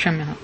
上面哈